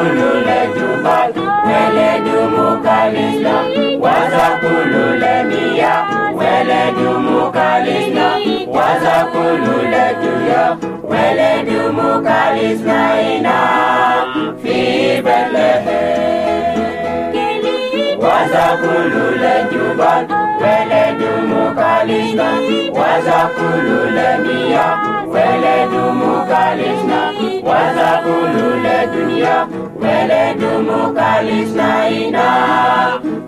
wazakulu lejuba weledumukalisna wazakulu lemiya weledumukalisna wazakulu lejuya weledumukalisna ina fi bethlehem wazakulu lejuba weledumukalisna wazakulu lemiya weledumukalisna wazakulu ledunia Wele dumu kalis na ina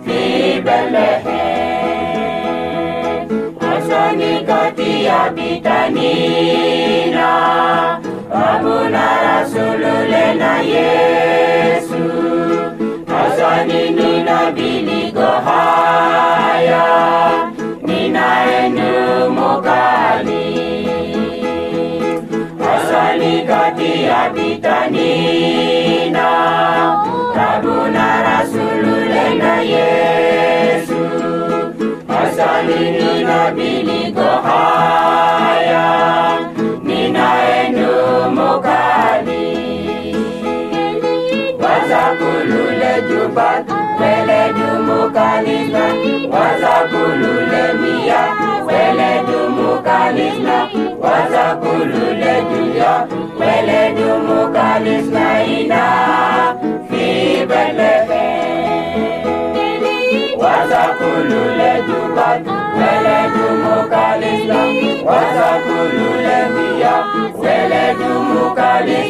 fi Bethlehem. Osoni kati ya bitanina, abuna rasulule na Yesu. Osoni nina biligo haya, nina enu mukali. Osoni kati habita nina Tabuna Rasulule na Yesu Asalini na biliko haya Ninaendo mokali Wazakulule jubat Wele dumukalina Wazakulule mia Wele dumukalina Wazakulule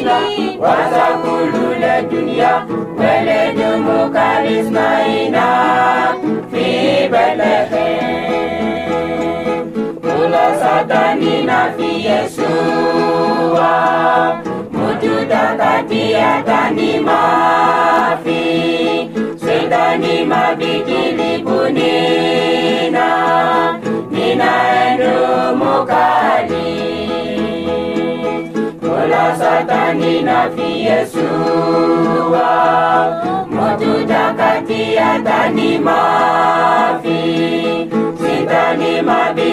Zanzibar, kulula dunia mbele dumu kalismaina fi Bethlehem. Ulo satani na fi Yeshua, mutu takatia tani mafi, shetani mabikili nina ninaendo mukali. wala satani na fi Yeshua moto takati atani mafi sitani mabi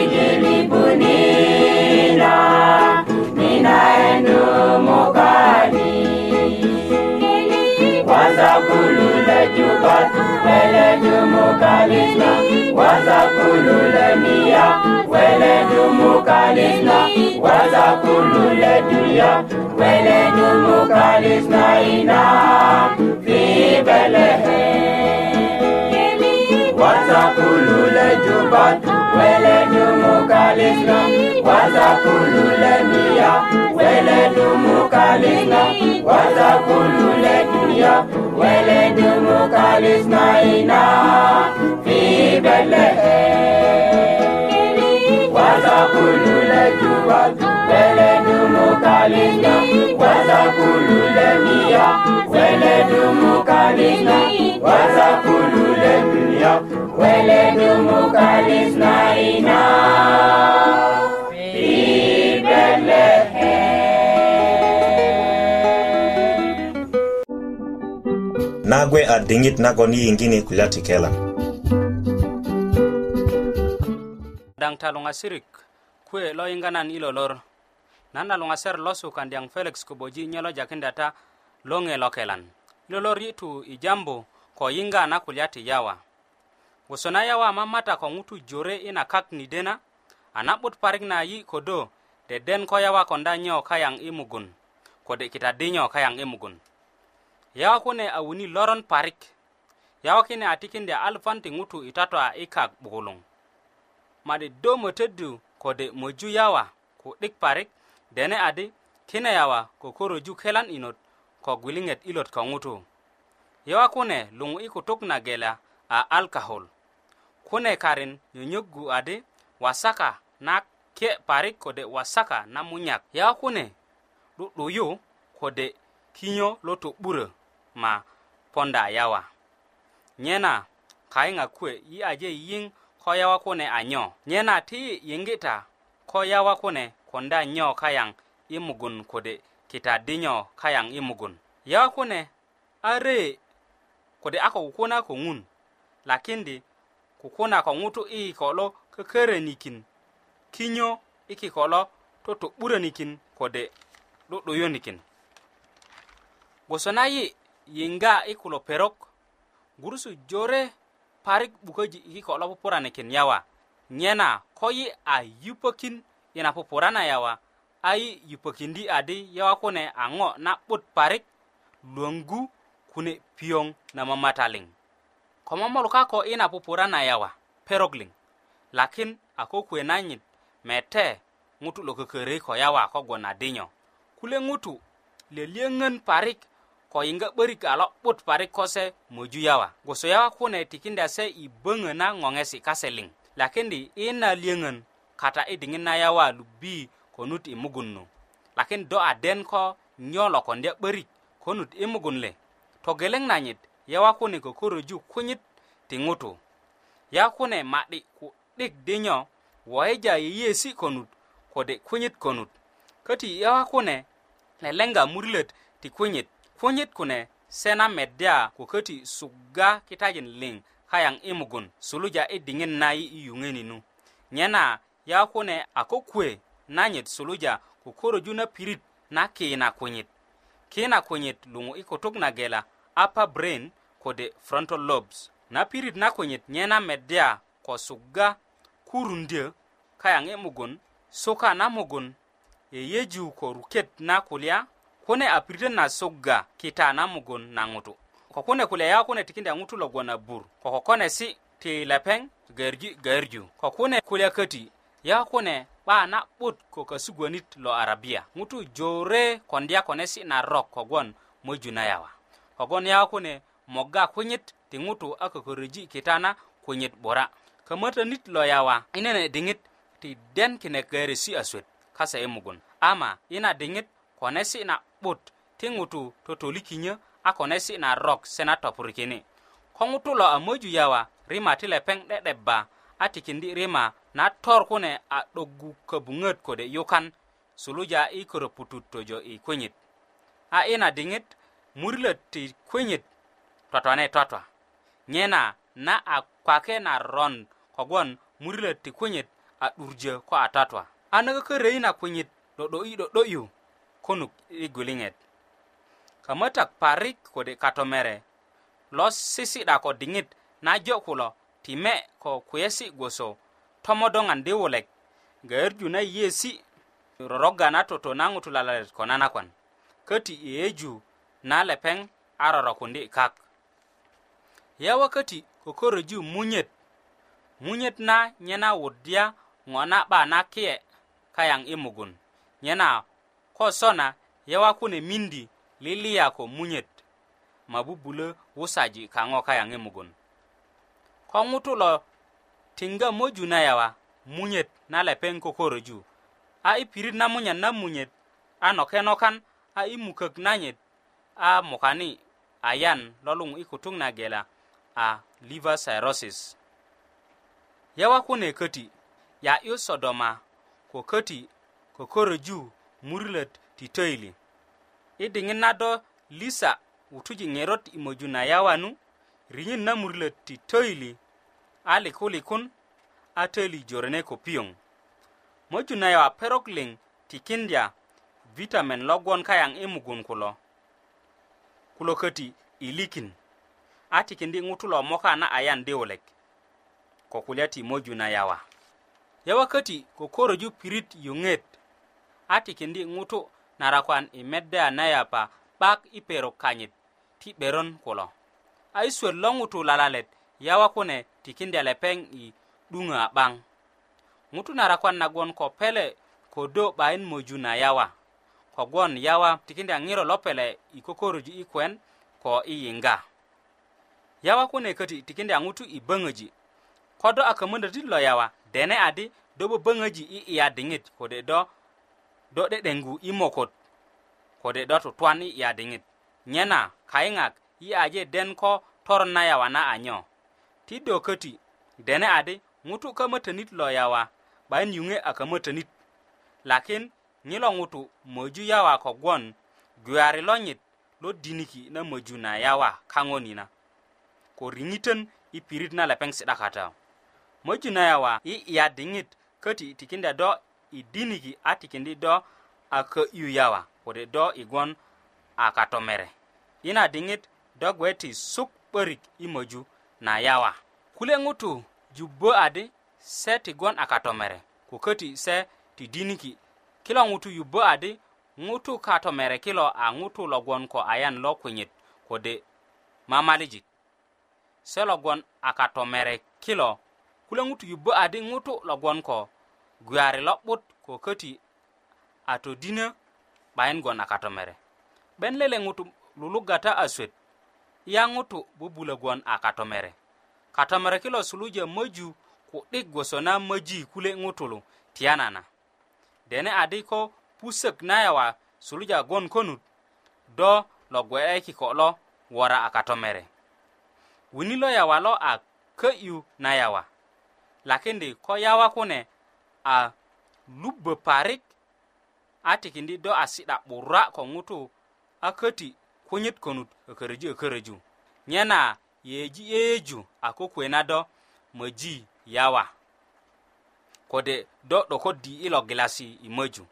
dumukalina waza kulule dunya wele dumukalina ina fi belehe waza kulule jubat wele dumukalina waza kulule miya wele dumukalina waza kulule dunya wele dumukalina ina fi kwanza kulule jua wele dumu kalinga kwanza kulule mia wele dumu kalinga kwanza kulule mia wele dumu kalisna ina nagwe ading'it nago ni yingini kulia tikela ŋasirik kuwe lo yiŋganan ilo lor nan na luŋaser lo sukandiyaŋ felix koboji nyo lo jakinda ta loŋe lo kelan ilo lor yi tu i jambu ko yiŋga na kulya ti yawa gwoso na yawa mamata ko ŋutu jore i na kak nide na a na'but parik na yi kodo deden ko yawa konda nyo kayaŋ i mugun kode kitadi nyo kayaŋ i mugun yawa kune a wini loron parik yawa kine a tikindi a alfanti ŋutu i tatua i kak bukuluŋ made do moteddu kode moju yawa ku 'dik parik dene adi kine yawa ko koroju kelan inot ko gwiliŋet ilot ko ŋutu yawa kune luŋu i kutuk na gela a alkahol kune karin nyonyöggu adi wasaka na kye parik kode wasaka na munyak yawa kune 'du'duyu kode kinyo lo to'burö ma ponda yawa nyena kayiŋa kuwe yi aje yiyiŋ ko yawa kune anyo nyena ti yingita ko yawa kune konda nyo kayang imugun kode kita dinyo kayang imugun yawa kune are kode ako kukuna kungun lakindi kukuna ko ngutu iikolo kökörönikin kinyo ikikolo totu'burönikin kode 'du'duyunikin gwoso nayi yinga i kulo perok gurusu jore parik 'bukoji i ko lo pupuranikin yawa nyena ko yi a yupokin ina pupurana yawa a yi yupokindi adi yawa kune a ŋo na'but parik luwongu kune piyoŋ na mamataliŋ ko momoluka ko ina pupurana yawa perogliŋ lakin a ko kuwe nanyit mete ŋutu lo kökörei ko yawa kogwon adinyo kule ŋutu leliyöŋön parik ko yiŋga 'börik a lo'but parik ko se möju yawa gusu yawa kune tikinda se i böŋö na ŋoŋesi kase liŋ lakindi i na liyöŋön kata i diŋit na yawa lubi konut i mugun nu lakin do a den ko nyo lokondya 'börik konut i mugun le togeleŋ nanyit yawa kune kokoroju kunyit ti ŋutu yawa kune ma'di ku'dik di nyo woyija yeyesi konut kode kunyit konut köti yawa kune lelenga murilöt ti kunyit konyit kune sena medya ko köti sugga kitajin liŋ kayaŋ i mugun suluja i e diŋit na i i yuŋöninu nyena ya kune a ko kuwe nanyit suluja ko koroju na pirit na kiina kunyit kiina kunyit luŋu i kutuk na gela apa brain kode frontal lobes na pirit na kunyit nyena medya ko sugga kurundyö kayaŋ i mugun suka na mugun yeyeju ko ruket na kulya kune a piritön na suga kita na mugun na ŋutu ko kune kulya ya kune tikinda ŋutu logon a bur ko ko kone si ti lepeŋ garju garju ko kune kulya köti ya kune 'ba na'but ko kasugwönit lo arabia ŋutu jore kondya kone si narok kogwon möju na yawa kogwon ya kune moga kunyit ti ŋutu a kököröji kita na kunyit 'bura kömötönit lo yawa i nene diŋit ti den kinek garesi a suet kase i mugun ama ina diŋit kone si na bot ti ŋutu totoli kinyö a ko nesi na rok se na topur kini ko ŋutu lo a möju yawa rima ti lepeŋ 'de'debba a tikindi rima na tor kune a 'dogu köbuŋöt kode yukan suluja i köröputut tojo i kwinyit a ina diŋit murilöt ti kwinyit totone totwa nyena na a kwake na ron kogwon murilöt ti kwinyit a 'durjö ko a totwa a nökökö reyi na kwinyit 'do'do'yi 'do'do'yu konuk i guliŋet kamatak parik kode katomere lo sisi'da ko diŋit najo kulo time ko kuyesi gwoso tomodoŋan di wulek gayerju na yiyesi roroga na toto na ŋutu lalalet ko nanakwan köti yeyeju na lepeŋ a rorokundi kak yawa köti kokoroju munyet munyet na nyena wudya ŋo na 'ba na kiye kayaŋ i mugun nyena ko sona yewa kune mindi liliya ko munyet mabubulo wusaji kaŋo kayaŋi mugun ko ŋutu lo tinga moju na yawa munyet na lepeŋ kokoroju a i pirit na munyan na munyet a nokenokan a i mukök nanyit a mukani ayan lolung i kutuŋ na gela a liver cirosis yawa kune köti ya'yu sodoma ko köti kokoroju murilet ti töyili i diŋit na do lisa wutuji ŋerot i möju na yawanu riŋit na murilet ti töyili a likulikun a töyili jorene ko piyoŋ möju na yawa perok liŋ tikindya vitamin logwon kayaŋ i mugun kulo kulo köti i likin a tikindi ŋutu lo moka na ayan di wulek ko kulya ti möju na yawa yawa köti ko koroju pirit yuŋet a tikindi ŋutu narakwan i meda na yapa 'bak i perok kanyit ti 'beron kulo a i suwöt lo ŋutu lalalet yawa kune tikindya lepeŋ i 'duŋö a 'baŋ ŋutu narakwan nagon ko pele kodo 'bayin moju na yawa kogwon yawa tikindya ŋiro lo pele i kokoroju i kwen ko i yinga yawa kune köti tikindya ŋutu i böŋöji kodo a kömöndötit lo yawa dene adi do böböŋöji i iya diŋit kode do do de dengu i mokot ko de do to twan ya dingit nyena kaingak i aje den ko tor na ya wana anyo ti do koti dene ade mutu ka matanit lo yawa bayin yunge aka matanit lakin nyilo ngutu moju yawa ko gwon gwari lo nyit lo diniki na moju na yawa kangonina ko ringiten i pirit na lepeng sidakata moju na yawa i ya dingit koti tikinda do i diniki a tikindi do a kö'yu yawa kode do i gwon a katomere yina diŋit do gwe ti suk 'börik i möju na yawa kule ŋutu jubbö adi se ti gwon a katomere ko köti se ti diniki kilo ŋutu yubbö adi ŋutu katomere kilo a ŋutu logwon ko ayan lo kwinyit kode mamalijik se logwon a katomere kilo kule ŋutu yubbö adi ŋutu logwon ko gwari lo'but ko köti a todinö 'bayin go na katomere 'ben lele ŋutu luluga ta aswet ya ŋutu bubulö gwon a katomere katomere kilo suluja möju ku'dik gwoso na möji kule ŋutulu tiyanana dene adi ko pusök nayawa suluja gwon konut do lo gwe'e kiko lo wora a katomere wini lo yawa lo a kö'yu nayawa lakindi ko yawa kune a nubbo parik a tikindi do a si'da 'bura ko ŋutu a köti kunyit konut ököröju e ököröju e nyena yeji yeyeju a ko kwena do möji yawa kode do 'dokot di ilo gilasi i möju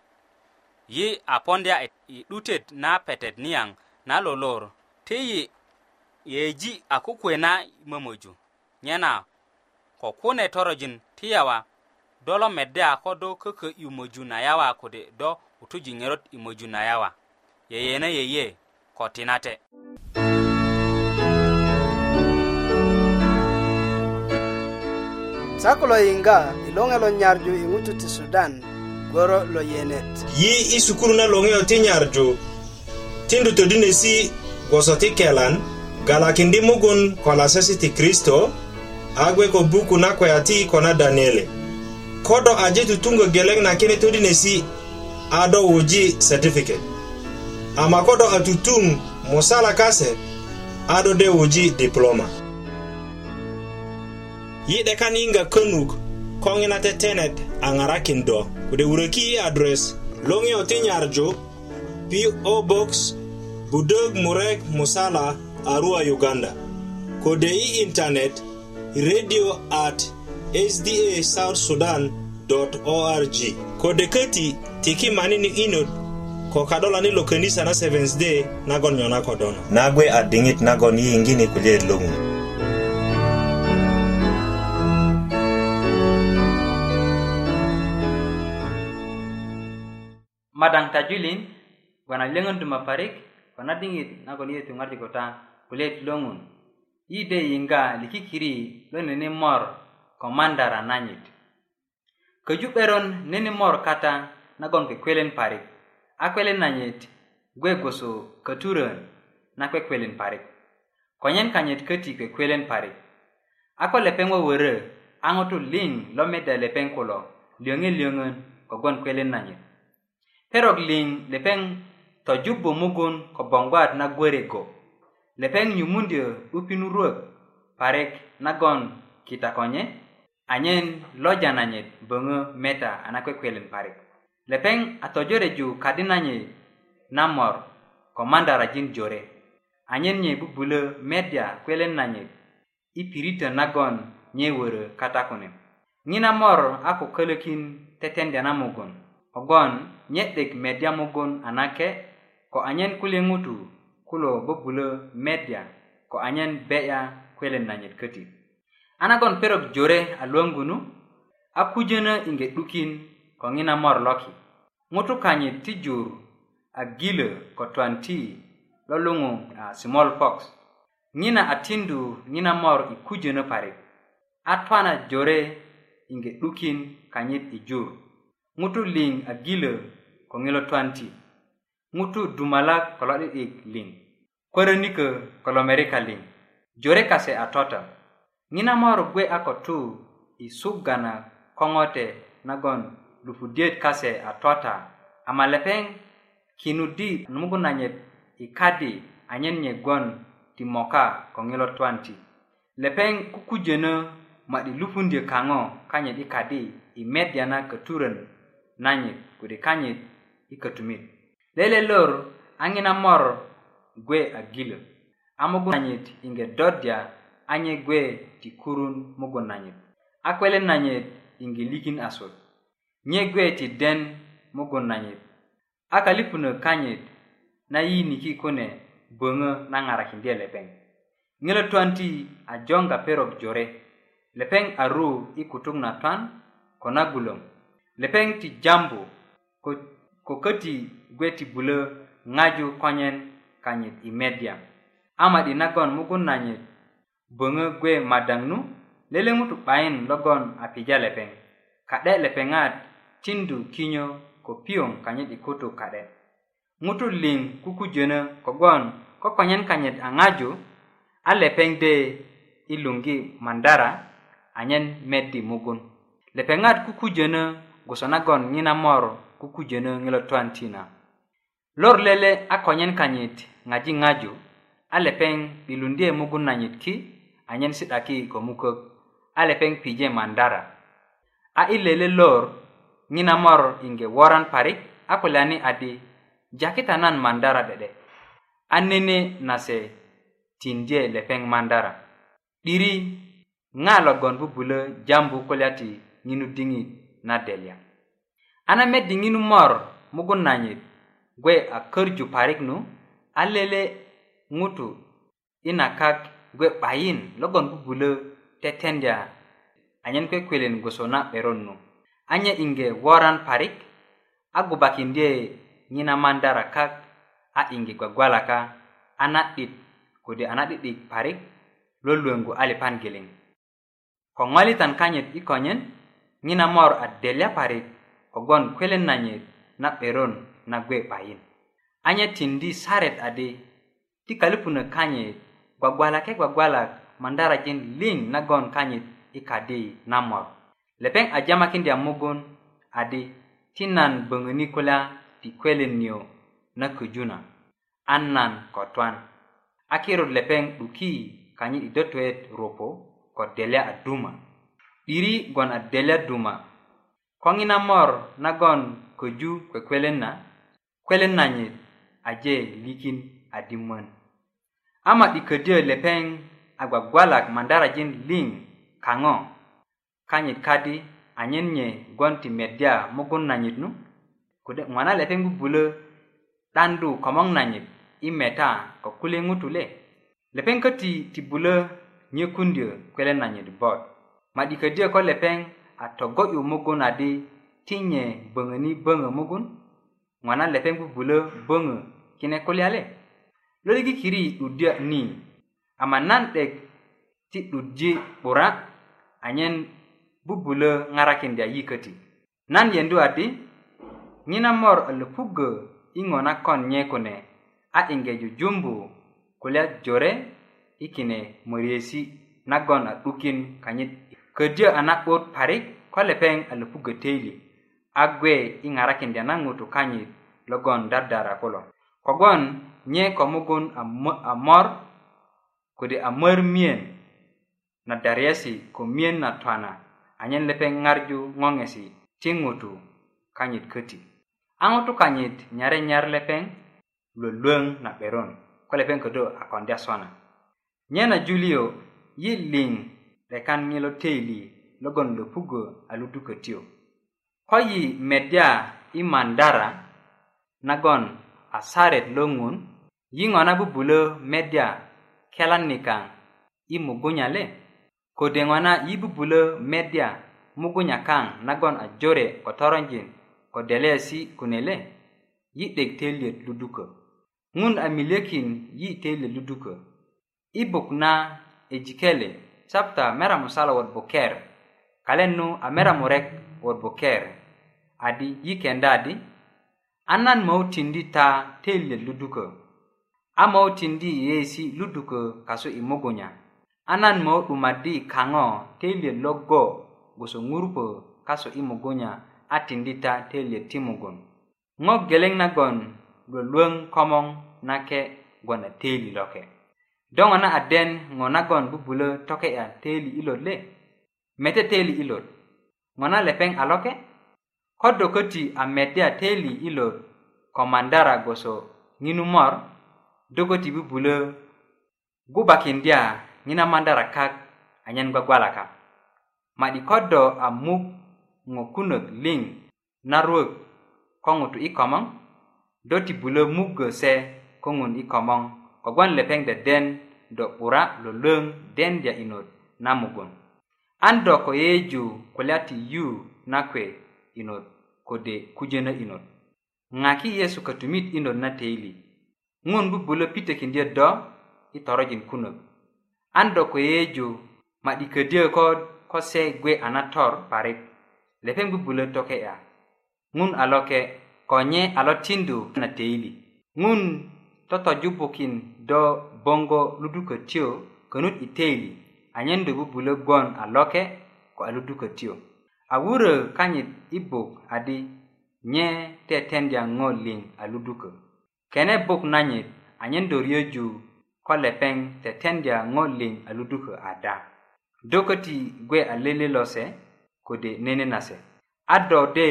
yi a pondya i 'dutet na petet niyaŋ na lolor teyi yeji a ko kwena i mömöju nyena ko kune torojin ti yawa dolo mede a ko do kökö i möju na yawa kode do utuji ŋerot i möju na yawa yeyena yeye ko tinate sako lo yiŋga i loŋe lo nyarju i ŋutu ti sudan goro lo yenet yi i sukulu na loŋeyo ti nyarju tindu todinesi gwoso ti kelan galakindi mugun ko lasesi ti kristo a gwe ko buku na kweya ti ko na daniele kodo aje tutungo geleng na kene tudi nesi ado woji certificate ama kodo atutung mosala kase ado de woji diploma yi'de kan yiŋga kunuk ko ŋina tetenet a ŋarakin do kude wuröki address adres loŋiyo ti nyarju PO Box Budög Murek Musala Arua Uganda kode i intanet radio at sda south sudan org kode köti tiki mani ni inot ko kadolani lo könisa na seventh day nagon nyona kodono nagwe a diŋit nagon yiyiŋgini kulye loŋu madaŋ tajulin wana löŋöndu ma parik ko na diŋit nagon yeyetu ŋarju kuta kulyet loŋun yi de yiŋga likikiri lo nene mor commander ananyit köju 'beron ninimor kata nagon kekwelen parik a kwelen nanyit gwe gwoso köturön na kwekwelen parik konyen kanyit köti kwekwelen parik a ko lepeŋ wöwörö a ŋutu liŋ lo meda lepeŋ kulo liöŋi liöŋön kogwon kwelen nanyit perok liŋ lepeŋ tojubbö mugun ko boŋgwat na gwöre go lepeŋ nyumundyö 'dupin wuruök parik nagon kita konye anyen loja nanyit böŋö meta a na kwekwelen parik lepeŋ a tojoreju kadi nanyi namor ko mandarajin jore anyen nye bubulö medya kwelen nanyit i pirito nagon nye wörö kata kune ŋina mor a ko kölökin tetendya na mugun kogon nye'dik medya mugun a nake ko anyen kulye ŋutu kulo bubulö medya ko anyen be'ya kwelen nanyit kötit an agon perok jore aluongunu akujene ingedukin kongina mor loki ŋutu kanye ti jur agilö ko twan ti lo luŋu uh, small pox ŋina atindu ŋina mor i kujönö parik a twana jore ingedukin kanyit i jur ŋutu liŋ agilö ko ŋilo twan ti ŋutu dumalak ko lo'di'dik liŋ körönikö ko lo merika liŋ jore kase a toto ŋinamor gwe a ko tu i suga na koŋote nagon lupudiyöt kase a tota ama lepeŋ kinudi mugun nanyet i kadi anyen nyegwon ti moka ko ŋilot twan ti lepeŋ kukujönö ma di lupundyö kaŋo kanyit i kadi i medya na köturön nanyit kudi kanyit i kötumit lelelor a ŋinamor gwe a gilö a mugun nanyit inge dodya anye gwe ti kurun mugun nanyit akwele nanyit ingilikin asot nye gwe ti den mugun nanyit akalipuno kanyit na yi niki kune bönö na ŋarakindye lepeŋ ŋilo twan ti a jonga perok jore lepeŋ aru i kutuk na twan ko na gulöŋ lepeŋ ti jambu ko, ko köti gwe ti bulö ŋaju konyen kanyit i media ama di nagon mugun nanyit böŋö gwe madaŋ nu lele ŋutu 'bayin logon a pija lepeŋ ka'de lepeŋat tindu kinyo ko piyoŋ kanyit i kutu ka'de ŋutu liŋ kukujönö kogon kokonyen kanyit a ŋaju a lepeŋ de i luŋgi mandara anyen meddi mugun lepeŋat kukujönö gwoso nagon ŋinamor kukujönö ŋilotuan tina lor lele a konyen kanyit ŋaji ŋaju a lepeŋ 'bilundiye mugun nanyit ki anyen si'da ki ko mukök a lepeŋ pije mandara a i lele lor ŋinamor inge woran parik a kulyani adi jakita nan mandara de'de a nene nase tindye lepeŋ mandara 'diri ŋa logon bubulö jambu kulya ti ŋinu diŋit na delya a na met di ŋinu mor mugun nanyit gwe a körju parik nu a lele ŋutu i na kak gwe bayin logon bubulö tetendya anyen kwekwelen goso na 'beron nu anye inge woran parik a gubakindye ŋina mandara kak a inge gwagwalaka a na'dit kode a na'di'dik parik lo luwengu a lipan geleŋ ko ŋolitan kanyit i konyen ŋina mor a delya parik kogwon kwelen nanyit na 'beron na gwe bayin anye tindi saret adi ti kalipunök kanyit gwagwala ke gwagwala mandarajin liŋ nagon kanyit i kadi namor lepeŋ a jamakindya mugun adi ti nan böŋöni kulya ti kwelin niyo na köju na a nan kotwan a kirut lepeŋ 'duki kanyit i dötöet ropo ko delya a duma 'diri gon a delya duma koŋi namor nagon köju kwekwelen na kwelen nanyit aje likin adimön ama 'dikädyö lepeŋ a gwagwalak mandarajin liŋ kaŋo kanyit kadi anyen nye gwon ti medya mugun nanyit nu kode ŋwana lepeŋ bubulö 'dandu komoŋ nanyit i meta ko kule ŋutule lepeŋ köti ti bulö nyökundyö kwele nanyit bot ma 'dikädyö ko lepeŋ a togo'yu mugun adi ti nye böŋöni böŋö mugun ŋwana lepeŋ bubulö böŋö kine kulyale lorigi kiri yi 'duddiya ni ama nan 'dek ti 'dujji 'bura anyen bubulö ŋarakindya yi köti nan yendu adi ŋinamor a löpugö i ŋo nakon nye kune a inge jujumbu kulya jore i kine möriesi nagon a 'dukin kanyit ködyö a na'but parik ko lepeŋ a löpugö teili a gwe i ŋarakindya na ŋutu kanyit logon dardara kulo kogon nye ko mugun amor kodi amor mien na daryesi ko mien na twana anyen lepe ngarju ngongesi ti ngutu kanyit kuti angutu kanyit nyare nyar lepeng lulung na beron ko lepeng kodo akondia swana nye na julio yi ling lekan ngilo teili logon lupugo alutu kutio ko yi media imandara nagon asaret lo ŋun yiŋo na bubulö medya kelan nikaŋ i mugunya le kode ŋo na i bubulö medya mugunya kaŋ nagon a jore ko toronjin ko deleesi kune le yi 'dek teliyet ludukö ŋun a miliyökin yi teliyet ludukö i buk na ejikele chapta meramusala wot buker kalen nu a meramurek wot buker adi yi kenda adi a nan mautindi ta telle luduko a mautindi yesi luduko kaso i mogonya a nan mautumaddi kaŋo telle logo goso ŋurpo kaso i mogonya a tindi ta telle timugun ŋo geleŋ nagon luwaluwaŋ komoŋ nake gona teli loke doŋo na aden ŋo nagon bubulö toke'ya teli ilot le mete teli ilot ŋo na lepeŋ a loke ko do köti a medya teli i lo komandara gboso ŋinumor do köti bubulö gubakindya ŋina mandara kak anyen gwagwalaka ma'di ko do a muk ŋokunök liŋ naruök ko ŋutu i komoŋ do ti bulö muggö se ko ŋun i komoŋ kogwon lepeŋ deden do 'bura lolöŋ dendya inot na mugun an do ko yeyeju kulya ti yu na kwe inot kode kuje na inot ŋaki yesu katumit inot na teili ŋun bubulö pitekindi do i torojin kunök an do ko yeju ma'di ködyö ko ko se gwe a na tor parik lepeŋ bubulö toke'ya ŋun a loke konye a lo tindu na teili ŋun totoju bukin do boŋgo ludukötyö könut i teili anyen do bubulö gwon a loke ko a ludukötyö a wurö kanyit i buk adi nye tetendya ŋo liŋ a ludukö kene buk nanyit anyen do ryöju ko lepeŋ tetendya ŋo liŋ a ludukö ada do köti gwe a lele lo se kode nene na se a do de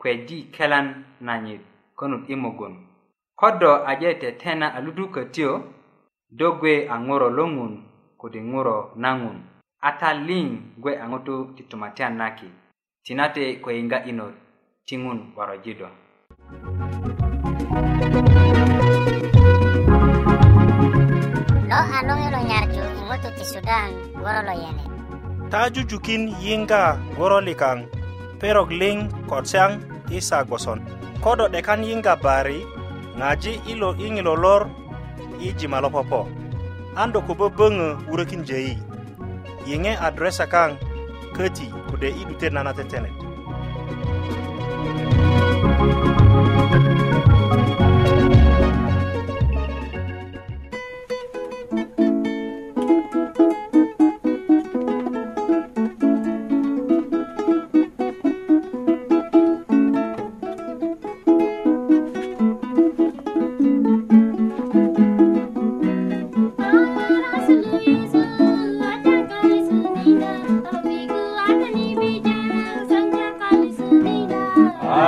kweji kelan nanyit konut i mugun ko do aje tetena a ludukö tiyo do gwe a ŋuro lo ŋun kode ŋuro na ŋun a ta liŋ gwe a ŋutu titumatyan na ki tinate inga ino tingun waro jido lo ano ero nyarju i ti sudan woro lo yene ta jujukin yinga woro likang perok liŋ kotsang isa goson kodo 'dekan yiŋga bari ngaji ilo i ŋilo lor i jima lo popo an do ko adresa kang kati kude idu tenana tetene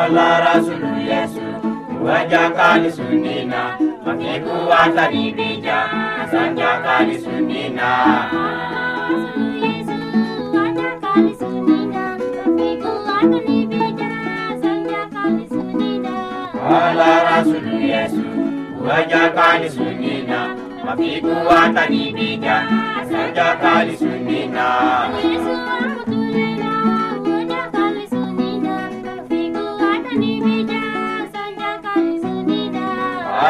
Almara sunu Yesu Kuwaja kali sunina Make kuwata dibija Sanja kali sunina Sunu Yesu Kuwaja kali sunina Make kuwata dibija Sanja kali sunina Almara sunu Yesu Kuwaja kali sunina Make kuwata dibija Sanja kali sunina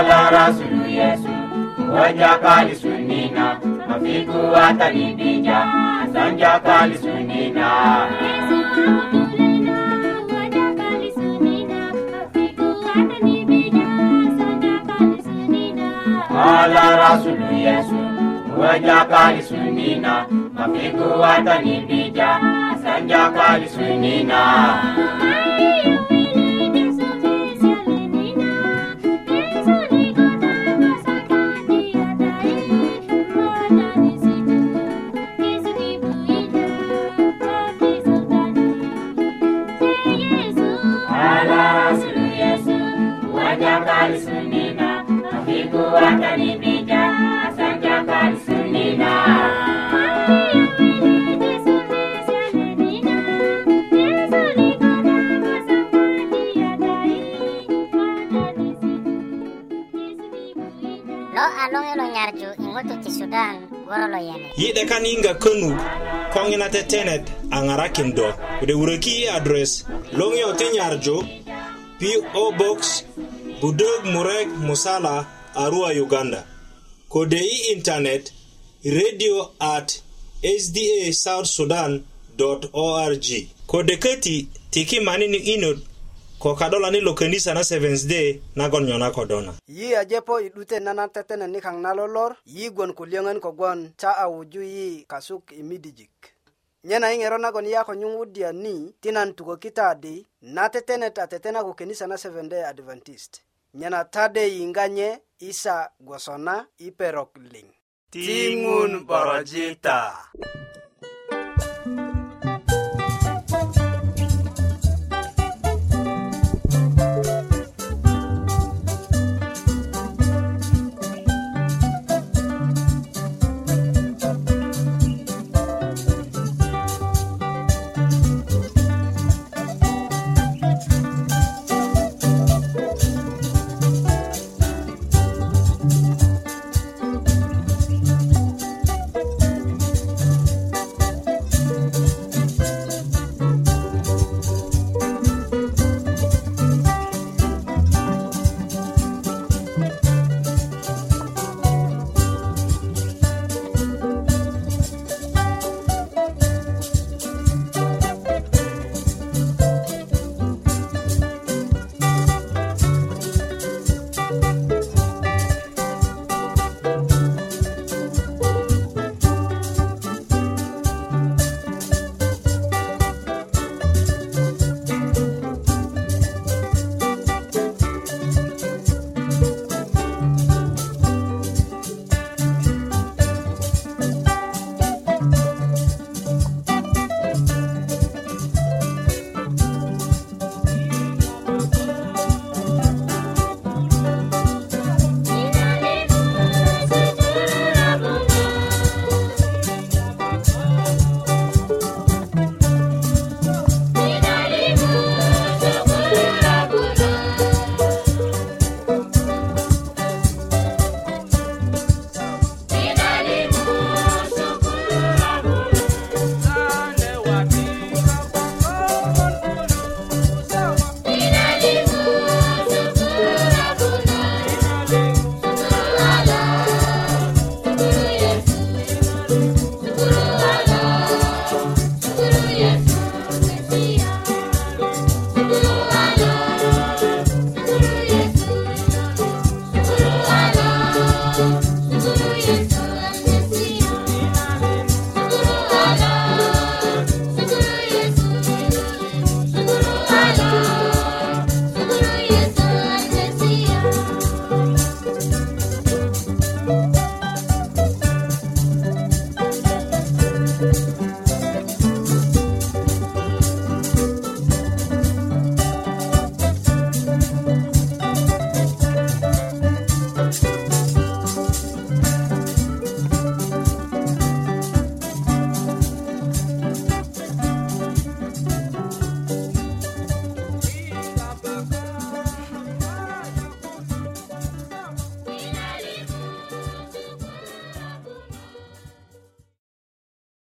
Wala Rasulu Yesu Ngoja kali sunina Mafiku atanibija Sanja kali sunina Wala Rasulu Yesu Ngoja kali sunina Mafiku atanibija Sanja kali sunina Ay, kinga kanu konginate tetenet a ŋarakin do kode wuröki i adres loŋiyo ti nyarju PO Box Budog Murek Musala Arua Uganda kode i internet radio at sda south sudan org kode köti tiki manini inut kokadola ni lokenisa na seventh day nagon nyo nakodo na yi ajepo idute nana tetene nikaŋ na lolor yi gwon kulyöŋön kogwon ta a wuju yi kasuk i midijik nyena i ŋero nagon yi a ko nyuŋwudya ni ti nan tukökita adi na tetenet a tetena ko kenisa na seventh day adventist nyena tade yiŋga nye isa gwoso na i perok liŋ tiŋun borojita